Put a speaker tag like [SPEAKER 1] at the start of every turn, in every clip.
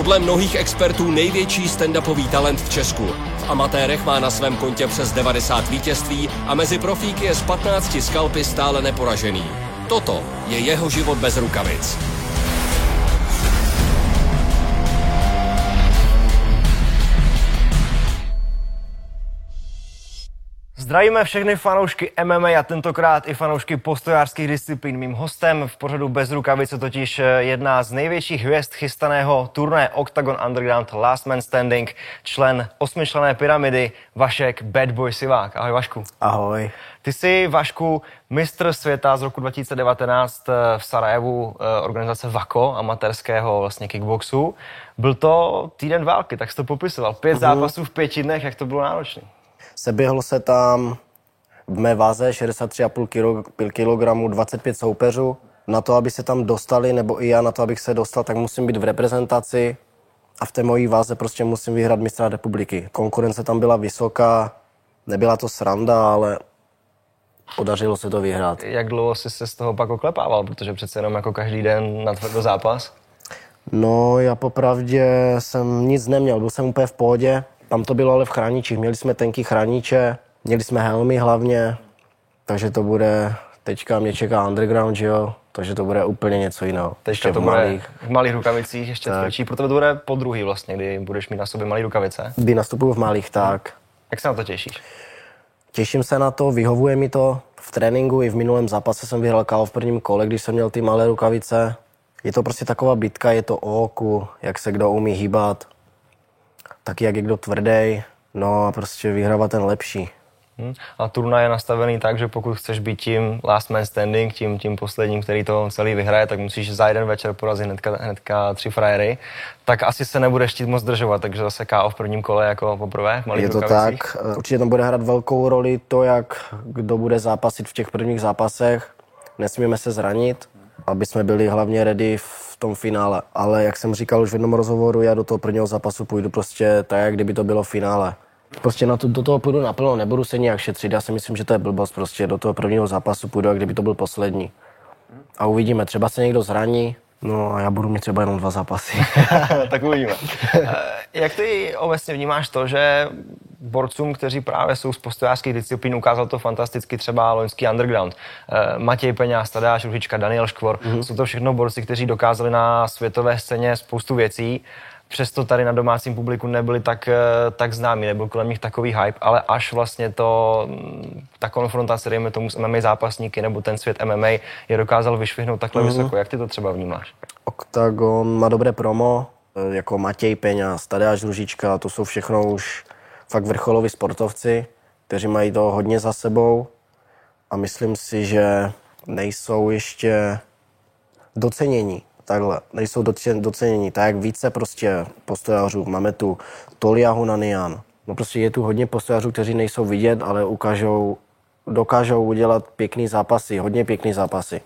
[SPEAKER 1] Podle mnohých expertů největší stand-upový talent v Česku. V amatérech má na svém kontě přes 90 vítězství a mezi profíky je z 15 skalpy stále neporažený. Toto je jeho život bez rukavic.
[SPEAKER 2] Zdravíme všechny fanoušky MMA a tentokrát i fanoušky postojářských disciplín. Mým hostem v pořadu Bez rukavice totiž eh, jedna z největších hvězd chystaného turné Octagon Underground Last Man Standing, člen osmičlené pyramidy Vašek Bad Boy Sivák. Ahoj Vašku.
[SPEAKER 3] Ahoj.
[SPEAKER 2] Ty jsi, Vašku, mistr světa z roku 2019 eh, v Sarajevu eh, organizace VAKO, amatérského vlastně kickboxu. Byl to týden války, tak jsi to popisoval. Pět uh-huh. zápasů v pěti dnech, jak to bylo náročné?
[SPEAKER 3] Seběhl se tam v mé váze 63,5 kg, 25 soupeřů. Na to, aby se tam dostali, nebo i já na to, abych se dostal, tak musím být v reprezentaci a v té mojí váze prostě musím vyhrát mistra republiky. Konkurence tam byla vysoká, nebyla to sranda, ale podařilo se to vyhrát.
[SPEAKER 2] Jak dlouho jsi se z toho pak oklepával, protože přece jenom jako každý den na tvrdo zápas?
[SPEAKER 3] No, já popravdě jsem nic neměl, byl jsem úplně v pohodě. Tam to bylo ale v chráničích. Měli jsme tenký chrániče, měli jsme helmy hlavně, takže to bude, teďka mě čeká underground, že jo, takže to bude úplně něco jiného.
[SPEAKER 2] Teďka to v malých. v malých rukavicích ještě tvrdší, pro tebe to bude po druhý vlastně, kdy budeš mít na sobě malé rukavice.
[SPEAKER 3] Kdy nastupuju v malých, tak.
[SPEAKER 2] Jak se na to těšíš?
[SPEAKER 3] Těším se na to, vyhovuje mi to. V tréninku i v minulém zápase jsem vyhrál KO v prvním kole, když jsem měl ty malé rukavice. Je to prostě taková bitka, je to o oku, jak se kdo umí hýbat taky jak je kdo tvrdý, no a prostě vyhrává ten lepší.
[SPEAKER 2] Hmm. A turnaj je nastavený tak, že pokud chceš být tím last man standing, tím, tím posledním, který to celý vyhraje, tak musíš za jeden večer porazit hnedka, hnedka tři frajery, tak asi se nebudeš chtít moc zdržovat, takže zase KO v prvním kole jako poprvé.
[SPEAKER 3] Je to rukavicích. tak, určitě tam bude hrát velkou roli to, jak kdo bude zápasit v těch prvních zápasech. Nesmíme se zranit, aby jsme byli hlavně ready v tom finále. Ale jak jsem říkal už v jednom rozhovoru, já do toho prvního zápasu půjdu prostě tak, jak kdyby to bylo finále. Prostě na to, do toho půjdu naplno, nebudu se nějak šetřit. Já si myslím, že to je blbost. Prostě do toho prvního zápasu půjdu, jak kdyby to byl poslední. A uvidíme, třeba se někdo zraní, No a já budu mít třeba jenom dva zápasy.
[SPEAKER 2] tak uvidíme. Eh, jak ty obecně vnímáš to, že borcům, kteří právě jsou z postojářských disciplín, ukázal to fantasticky třeba loňský underground. Eh, Matěj Peňáz, Tadáš Ružička, Daniel Škvor, mm-hmm. jsou to všechno borci, kteří dokázali na světové scéně spoustu věcí přesto tady na domácím publiku nebyli tak, eh, tak známí, nebyl kolem nich takový hype, ale až vlastně to, mm, ta konfrontace, dejme tomu s MMA zápasníky nebo ten svět MMA je dokázal vyšvihnout takhle mm-hmm. vysoko. Jak ty to třeba vnímáš?
[SPEAKER 3] Octagon má dobré promo, eh, jako Matěj Peňa, Tadeáš Ružička, to jsou všechno už fakt vrcholoví sportovci, kteří mají to hodně za sebou a myslím si, že nejsou ještě docenění takhle, nejsou doceněni. Tak jak více prostě postojářů, máme tu Tolia Hunanian, no prostě je tu hodně postojářů, kteří nejsou vidět, ale ukážou, dokážou udělat pěkný zápasy, hodně pěkný zápasy.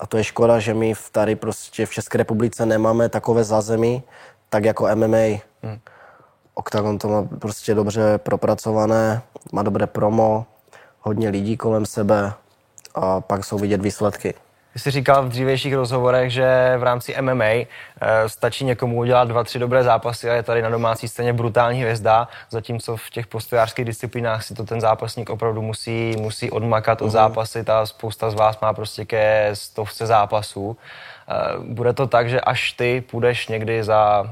[SPEAKER 3] A to je škoda, že my tady prostě v České republice nemáme takové zázemí, tak jako MMA. Hmm. Octagon to má prostě dobře propracované, má dobré promo, hodně lidí kolem sebe a pak jsou vidět výsledky.
[SPEAKER 2] Ty jsi říkal v dřívějších rozhovorech, že v rámci MMA e, eh, stačí někomu udělat dva, tři dobré zápasy a je tady na domácí scéně brutální hvězda, zatímco v těch postojářských disciplínách si to ten zápasník opravdu musí, musí odmakat od mhm. zápasy. Ta spousta z vás má prostě ke stovce zápasů. E, bude to tak, že až ty půjdeš někdy za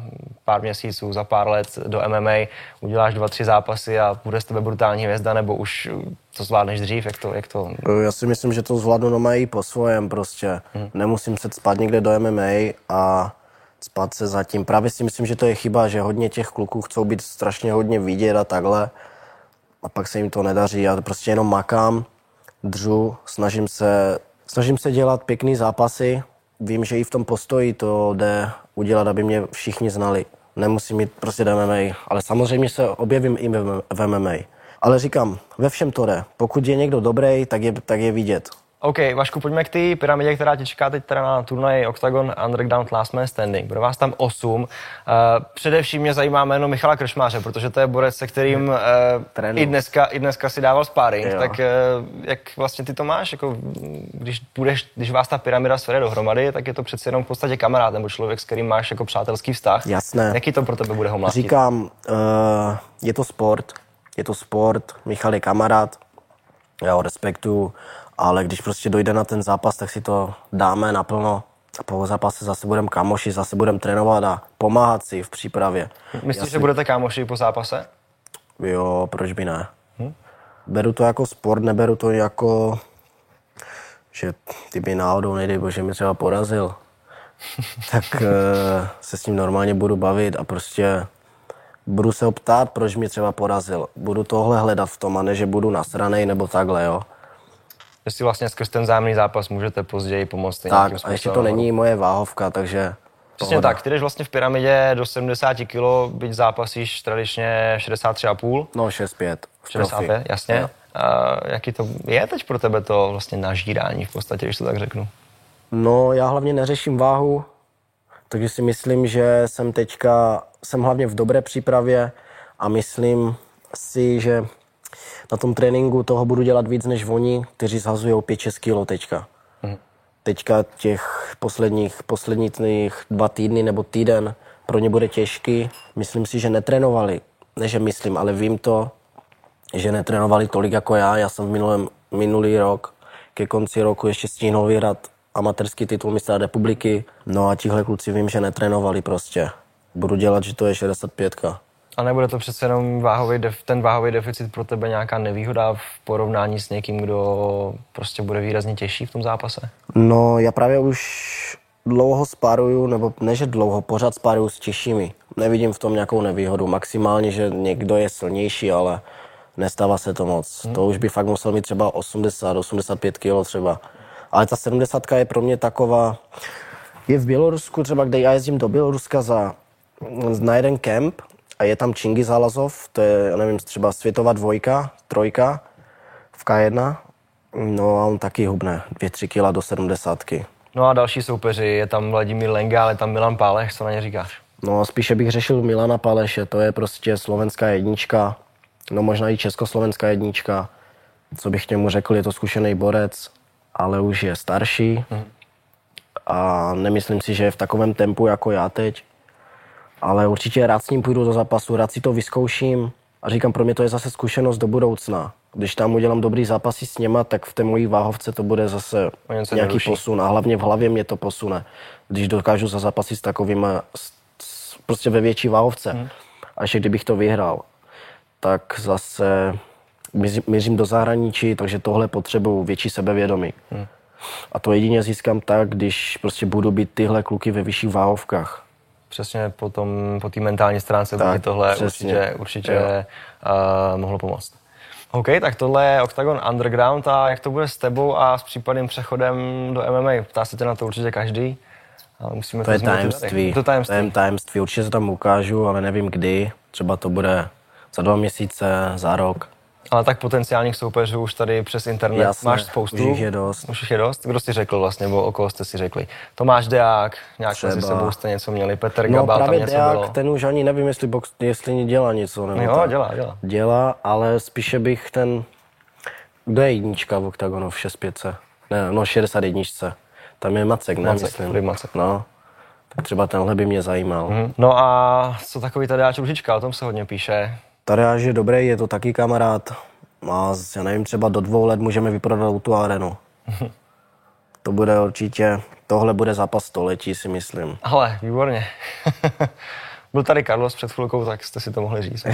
[SPEAKER 2] pár měsíců, za pár let do MMA, uděláš dva, tři zápasy a bude z tebe brutální hvězda, nebo už to zvládneš dřív, jak to, jak to...
[SPEAKER 3] Já si myslím, že to zvládnu doma i po svojem prostě. Hmm. Nemusím se spát někde do MMA a spát se zatím. Právě si myslím, že to je chyba, že hodně těch kluků chcou být strašně hodně vidět a takhle. A pak se jim to nedaří. Já prostě jenom makám, držu, snažím se, snažím se dělat pěkný zápasy. Vím, že i v tom postoji to jde udělat, aby mě všichni znali. Nemusím mít prostě do MMA, ale samozřejmě se objevím i v MMA. Ale říkám, ve všem to jde. Pokud je někdo dobrý, tak je, tak je vidět.
[SPEAKER 2] OK, Vašku, pojďme k té pyramidě, která tě čeká teď teda na turnaji Octagon Underground Last Man Standing. Bude vás tam 8. Uh, především mě zajímá jméno Michala Kršmáře, protože to je borec, se kterým uh, i, dneska, i dneska si dával sparring. Jo. Tak uh, jak vlastně ty to máš? Jako, když, budeš, když vás ta pyramida svede dohromady, tak je to přece jenom v podstatě kamarád nebo člověk, s kterým máš jako přátelský vztah.
[SPEAKER 3] Jasné.
[SPEAKER 2] Jaký to pro tebe bude ho mlátit?
[SPEAKER 3] Říkám, uh, je to sport, je to sport, Michal je kamarád, já ho respektuju, ale když prostě dojde na ten zápas, tak si to dáme naplno a po zápase zase budeme kamoši, zase budeme trénovat a pomáhat si v přípravě.
[SPEAKER 2] Myslíš, si... že budete kámoši po zápase?
[SPEAKER 3] Jo, proč by ne? Hm? Beru to jako sport, neberu to jako, že ty by náhodou, nejde bože, mi třeba porazil, tak uh, se s ním normálně budu bavit a prostě budu se ho ptát, proč mě třeba porazil. Budu tohle hledat v tom, a ne, že budu nasranej nebo takhle, jo.
[SPEAKER 2] Jestli vlastně skrz ten zájemný zápas můžete později pomoct.
[SPEAKER 3] Tak, a ještě to není moje váhovka, takže...
[SPEAKER 2] Přesně pohoda. tak, ty jdeš vlastně v pyramidě do 70 kg, byť zápasíš tradičně 63,5.
[SPEAKER 3] No 6,5.
[SPEAKER 2] 65, jasně. No. A jaký to je teď pro tebe to vlastně nažírání v podstatě, když to tak řeknu?
[SPEAKER 3] No, já hlavně neřeším váhu, takže si myslím, že jsem teďka, jsem hlavně v dobré přípravě a myslím si, že na tom tréninku toho budu dělat víc než oni, kteří zhazují 5-6 kg teďka. Hmm. Teďka těch posledních, posledních dva týdny nebo týden pro ně bude těžký. Myslím si, že netrénovali. Ne, že myslím, ale vím to, že netrénovali tolik jako já. Já jsem v minulém, minulý rok ke konci roku ještě stihnul vyhrát amatérský titul mistra republiky. No a tihle kluci vím, že netrénovali prostě. Budu dělat, že to je 65.
[SPEAKER 2] A nebude to přece jenom váhový def, ten váhový deficit pro tebe nějaká nevýhoda v porovnání s někým, kdo prostě bude výrazně těžší v tom zápase?
[SPEAKER 3] No, já právě už dlouho spáruju, nebo ne, že dlouho, pořád spáruju s těžšími. Nevidím v tom nějakou nevýhodu. Maximálně, že někdo je silnější, ale nestává se to moc. Hmm. To už by fakt musel mít třeba 80, 85 kg třeba. Ale ta 70 je pro mě taková, je v Bělorusku třeba, kde já jezdím do Běloruska za, na jeden kemp a je tam Čingiz Halazov, to je, já nevím, třeba světová dvojka, trojka v K1, no a on taky hubne 2-3 kg do 70.
[SPEAKER 2] No a další soupeři, je tam Vladimír Lenga, ale tam Milan Páleš, co na ně říkáš?
[SPEAKER 3] No spíše bych řešil Milana Páleše, to je prostě slovenská jednička, no možná i československá jednička. Co bych k němu řekl, je to zkušený borec, ale už je starší hmm. a nemyslím si, že je v takovém tempu jako já teď. Ale určitě rád s ním půjdu do zápasu, rád si to vyzkouším a říkám, pro mě to je zase zkušenost do budoucna. Když tam udělám dobrý zápasy s něma, tak v té mojí váhovce to bude zase nějaký neruší. posun a hlavně v hlavě mě to posune. Když dokážu za zápasy s takovými, prostě ve větší váhovce. Hmm. A ještě kdybych to vyhrál, tak zase mířím do zahraničí, takže tohle potřebuju větší sebevědomí. Hmm. A to jedině získám tak, když prostě budu být tyhle kluky ve vyšších váhovkách.
[SPEAKER 2] Přesně po, tom, po té mentální stránce tak, by tohle přesně. určitě, určitě uh, mohlo pomoct. OK, tak tohle je Octagon Underground a jak to bude s tebou a s případným přechodem do MMA? Ptá se tě na to určitě každý.
[SPEAKER 3] Ale musíme to, to je tajemství. To tajemství. To je tajemství. Určitě se tam ukážu, ale nevím kdy. Třeba to bude za dva měsíce, za rok.
[SPEAKER 2] Ale tak potenciálních soupeřů už tady přes internet Jasné, máš spoustu.
[SPEAKER 3] Už jich je dost.
[SPEAKER 2] Už jich je dost. Kdo si řekl vlastně, nebo o koho jste si řekli? Tomáš Deák, nějak Třeba. si sebou jste něco měli, Petr no, Gabal, tam něco Deák, bylo.
[SPEAKER 3] ten už ani nevím, jestli, box, jestli dělá něco. Nebo
[SPEAKER 2] jo, dělá, dělá.
[SPEAKER 3] Dělá, ale spíše bych ten, kdo je jednička v OKTAGONu v 65? Ne, no 61. Tam je Macek, ne,
[SPEAKER 2] Macek, myslím. Macek.
[SPEAKER 3] No. Tak třeba tenhle by mě zajímal. Mm-hmm.
[SPEAKER 2] No a co takový Tadeáč Ružička, o tom se hodně píše.
[SPEAKER 3] Tadeáš je dobrý, je to taky kamarád. A já nevím, třeba do dvou let můžeme vyprodat tu arenu. to bude určitě, tohle bude zápas století, si myslím.
[SPEAKER 2] Ale, výborně. Byl tady Carlos před chvilkou, tak jste si to mohli říct.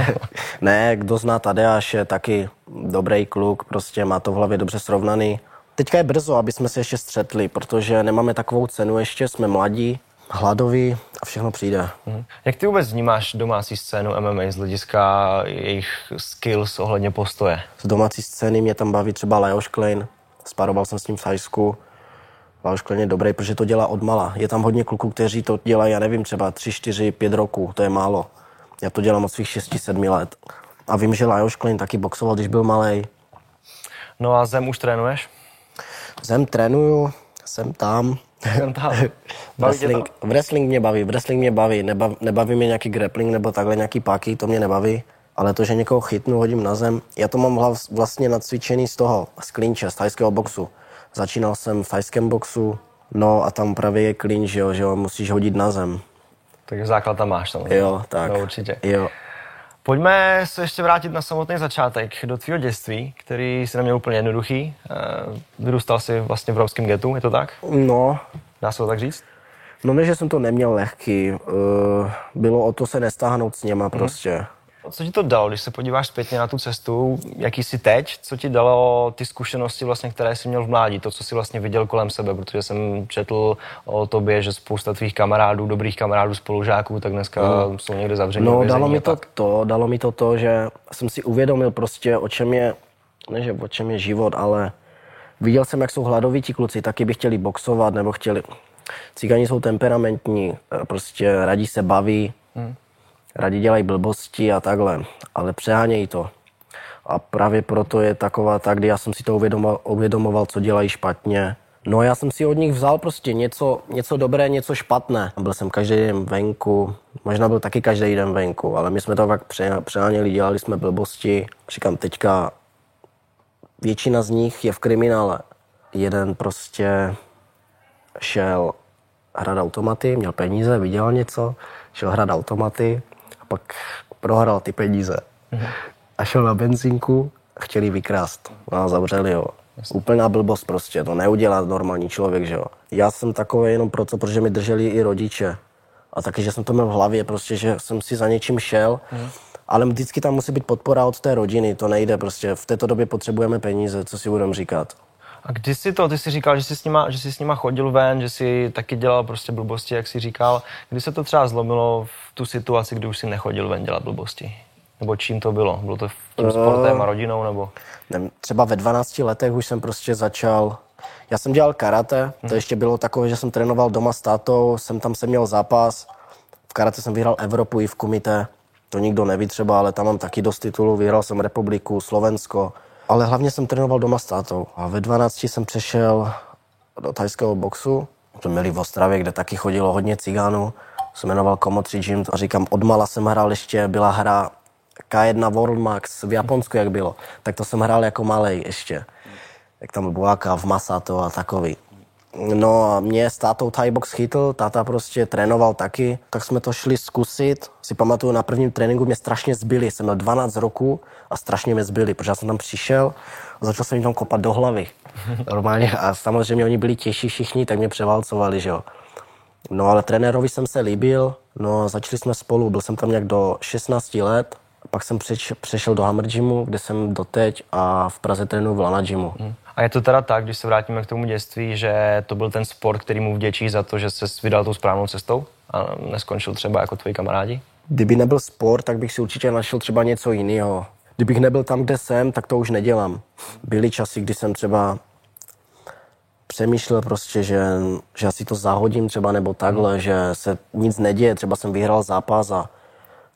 [SPEAKER 3] ne, kdo zná Tadeáš, je taky dobrý kluk, prostě má to v hlavě dobře srovnaný. Teďka je brzo, aby jsme se ještě střetli, protože nemáme takovou cenu ještě, jsme mladí, hladoví a všechno přijde.
[SPEAKER 2] Mhm. Jak ty vůbec vnímáš domácí scénu MMA z hlediska jejich skills ohledně postoje?
[SPEAKER 3] Z domácí scény mě tam baví třeba Lajos Klein, sparoval jsem s ním v Sajsku. Lajos Klein je dobrý, protože to dělá od mala. Je tam hodně kluků, kteří to dělají, já nevím, třeba 3, 4, 5 roků, to je málo. Já to dělám od svých 6, 7 let. A vím, že Lajos Klein taky boxoval, když byl malý.
[SPEAKER 2] No a zem už trénuješ?
[SPEAKER 3] Zem trénuju, jsem tam.
[SPEAKER 2] Tam.
[SPEAKER 3] Wrestling, wrestling mě baví, wrestling mě baví, nebaví, nebaví mě nějaký grappling nebo takhle nějaký páky, to mě nebaví. Ale to, že někoho chytnu, hodím na zem, já to mám hlav- vlastně nacvičený z toho, z klinče, z thajského boxu. Začínal jsem v thajském boxu, no a tam právě je klinč, jo, že jo, musíš hodit na zem.
[SPEAKER 2] Takže základ tam máš samozřejmě.
[SPEAKER 3] Jo, tak.
[SPEAKER 2] No, určitě.
[SPEAKER 3] Jo.
[SPEAKER 2] Pojďme se ještě vrátit na samotný začátek, do tvého dětství, který si neměl úplně jednoduchý. Eh, Vyrůstal si vlastně v romském getu, je to tak?
[SPEAKER 3] No,
[SPEAKER 2] Dá se to tak říct?
[SPEAKER 3] no ne, že jsem to neměl lehký, uh, bylo o to se nestáhnout s něma prostě.
[SPEAKER 2] Co ti to dalo, když se podíváš zpětně na tu cestu, jaký jsi teď, co ti dalo ty zkušenosti, vlastně, které jsi měl v mládí, to, co jsi vlastně viděl kolem sebe, protože jsem četl o tobě, že spousta tvých kamarádů, dobrých kamarádů, spolužáků, tak dneska jsou někde zavření.
[SPEAKER 3] No,
[SPEAKER 2] vězení
[SPEAKER 3] dalo mi to
[SPEAKER 2] tak.
[SPEAKER 3] to, dalo mi to to, že jsem si uvědomil prostě, o čem je, ne že o čem je život, ale viděl jsem, jak jsou hladoví ti kluci, taky by chtěli boxovat, nebo chtěli, cigani jsou temperamentní, prostě radí se baví, radí dělají blbosti a takhle, ale přehánějí to. A právě proto je taková ta, kdy já jsem si to uvědomoval, uvědomoval co dělají špatně. No já jsem si od nich vzal prostě něco, něco dobré, něco špatné. Byl jsem každý den venku, možná byl taky každý den venku, ale my jsme to fakt pře- přeháněli, dělali jsme blbosti. Říkám, teďka většina z nich je v kriminále. Jeden prostě šel hrát automaty, měl peníze, viděl něco, šel hrát automaty pak prohrál ty peníze. A šel na benzínku a chtěli vykrást. A zavřeli ho. Úplná blbost prostě, to neudělá normální člověk, že jo. Já jsem takový jenom proto, protože mi drželi i rodiče. A taky, že jsem to měl v hlavě, prostě, že jsem si za něčím šel. Ale vždycky tam musí být podpora od té rodiny, to nejde prostě. V této době potřebujeme peníze, co si budeme říkat.
[SPEAKER 2] A kdy jsi to, ty jsi říkal, že jsi, s nima, že jsi s nima chodil ven, že jsi taky dělal prostě blbosti, jak jsi říkal. Kdy se to třeba zlomilo v tu situaci, kdy už si nechodil ven dělat blbosti? Nebo čím to bylo? Bylo to tím sportem a rodinou, nebo?
[SPEAKER 3] nevím, třeba ve 12 letech už jsem prostě začal, já jsem dělal karate, to ještě bylo takové, že jsem trénoval doma s tátou, jsem tam jsem měl zápas, v karate jsem vyhrál Evropu i v kumite, to nikdo neví třeba, ale tam mám taky dost titulů, vyhrál jsem republiku, Slovensko, ale hlavně jsem trénoval doma s tátou. A ve 12 jsem přešel do thajského boxu, to měli v Ostravě, kde taky chodilo hodně cigánů, se jmenoval Komotři Gym. A říkám, odmala jsem hrál ještě, byla hra K1 World Max v Japonsku, jak bylo, tak to jsem hrál jako malej ještě. Jak tam byl Buaka v Masato a takový. No a mě s tátou Thai box chytl, táta prostě trénoval taky, tak jsme to šli zkusit. Si pamatuju, na prvním tréninku mě strašně zbyli, jsem měl 12 roků a strašně mě zbyli, protože já jsem tam přišel a začal jsem jim tam kopat do hlavy. Normálně a samozřejmě oni byli těžší všichni, tak mě převálcovali, že jo. No ale trenérovi jsem se líbil, no a začali jsme spolu, byl jsem tam nějak do 16 let, pak jsem přeč, přešel do Hammer Gymu, kde jsem doteď a v Praze trénuji v Lana Gymu.
[SPEAKER 2] A je to teda tak, když se vrátíme k tomu dětství, že to byl ten sport, který mu vděčí za to, že se vydal tou správnou cestou a neskončil třeba jako tvoji kamarádi?
[SPEAKER 3] Kdyby nebyl sport, tak bych si určitě našel třeba něco jiného. Kdybych nebyl tam, kde jsem, tak to už nedělám. Byly časy, kdy jsem třeba přemýšlel prostě, že, že asi to zahodím třeba nebo takhle, že se nic neděje, třeba jsem vyhrál zápas a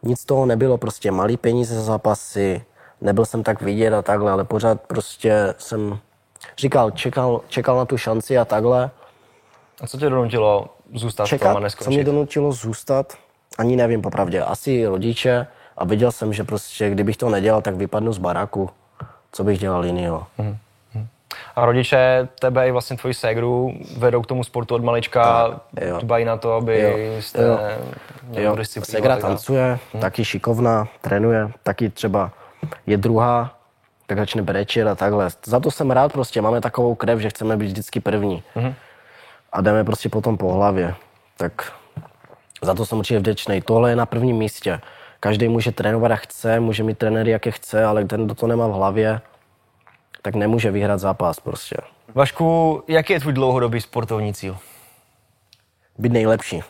[SPEAKER 3] nic z toho nebylo, prostě malý peníze za zápasy, nebyl jsem tak vidět a takhle, ale pořád prostě jsem říkal, čekal, čekal na tu šanci a takhle.
[SPEAKER 2] A co tě donutilo zůstat v tom a
[SPEAKER 3] Čekat, co
[SPEAKER 2] neskončit?
[SPEAKER 3] mě donutilo zůstat, ani nevím popravdě, asi rodiče a viděl jsem, že prostě kdybych to nedělal, tak vypadnu z baráku. Co bych dělal jinýho?
[SPEAKER 2] A rodiče tebe i vlastně tvoji ségru vedou k tomu sportu od malička, dbají na to, aby
[SPEAKER 3] Jo,
[SPEAKER 2] jste
[SPEAKER 3] jo. Jo. Segra tancuje, taky šikovná, trénuje, taky třeba je druhá, tak začne brečet a takhle. Za to jsem rád prostě, máme takovou krev, že chceme být vždycky první. A jdeme prostě potom po hlavě. Tak za to jsem určitě vděčný. Tohle je na prvním místě. Každý může trénovat a chce, může mít trenéry, jaké chce, ale ten, kdo to nemá v hlavě, tak nemůže vyhrát zápas prostě.
[SPEAKER 2] Vašku, jaký je tvůj dlouhodobý sportovní cíl
[SPEAKER 3] Být nejlepší.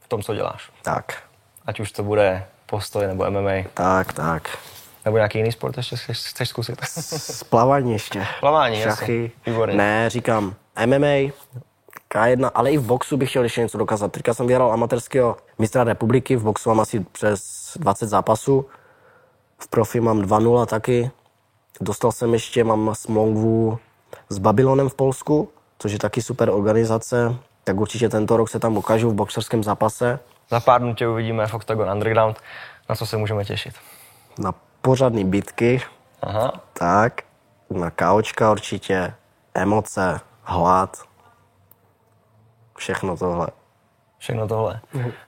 [SPEAKER 2] v tom, co děláš?
[SPEAKER 3] Tak,
[SPEAKER 2] Ať už to bude postoj nebo MMA,
[SPEAKER 3] tak, tak.
[SPEAKER 2] Nebo nějaký jiný sport ještě chceš, chceš zkusit?
[SPEAKER 3] Splavání ještě.
[SPEAKER 2] Plavání, jasně.
[SPEAKER 3] Šachy.
[SPEAKER 2] Výborně.
[SPEAKER 3] Ne, říkám MMA, K1, ale i v boxu bych chtěl ještě něco dokázat. Teďka jsem vyhrál amatérského mistra republiky, v boxu mám asi přes 20 zápasů. V profi mám 2-0 taky. Dostal jsem ještě, mám smlouvu s Babylonem v Polsku, což je taky super organizace, tak určitě tento rok se tam ukážu v boxerském zápase.
[SPEAKER 2] Za pár dnů tě uvidíme v Octagon Underground, na co se můžeme těšit.
[SPEAKER 3] Na pořadný bitky,
[SPEAKER 2] Aha.
[SPEAKER 3] tak, na kaučka určitě, emoce, hlad, všechno tohle.
[SPEAKER 2] Všechno tohle.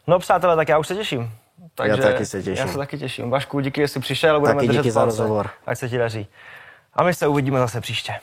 [SPEAKER 2] No přátelé, tak já už se těším. Takže
[SPEAKER 3] taky se těším.
[SPEAKER 2] Já se taky těším. Vašku, díky, že jsi přišel, budeme
[SPEAKER 3] Taky díky za rozhovor.
[SPEAKER 2] Ať se ti daří. A my se uvidíme zase příště.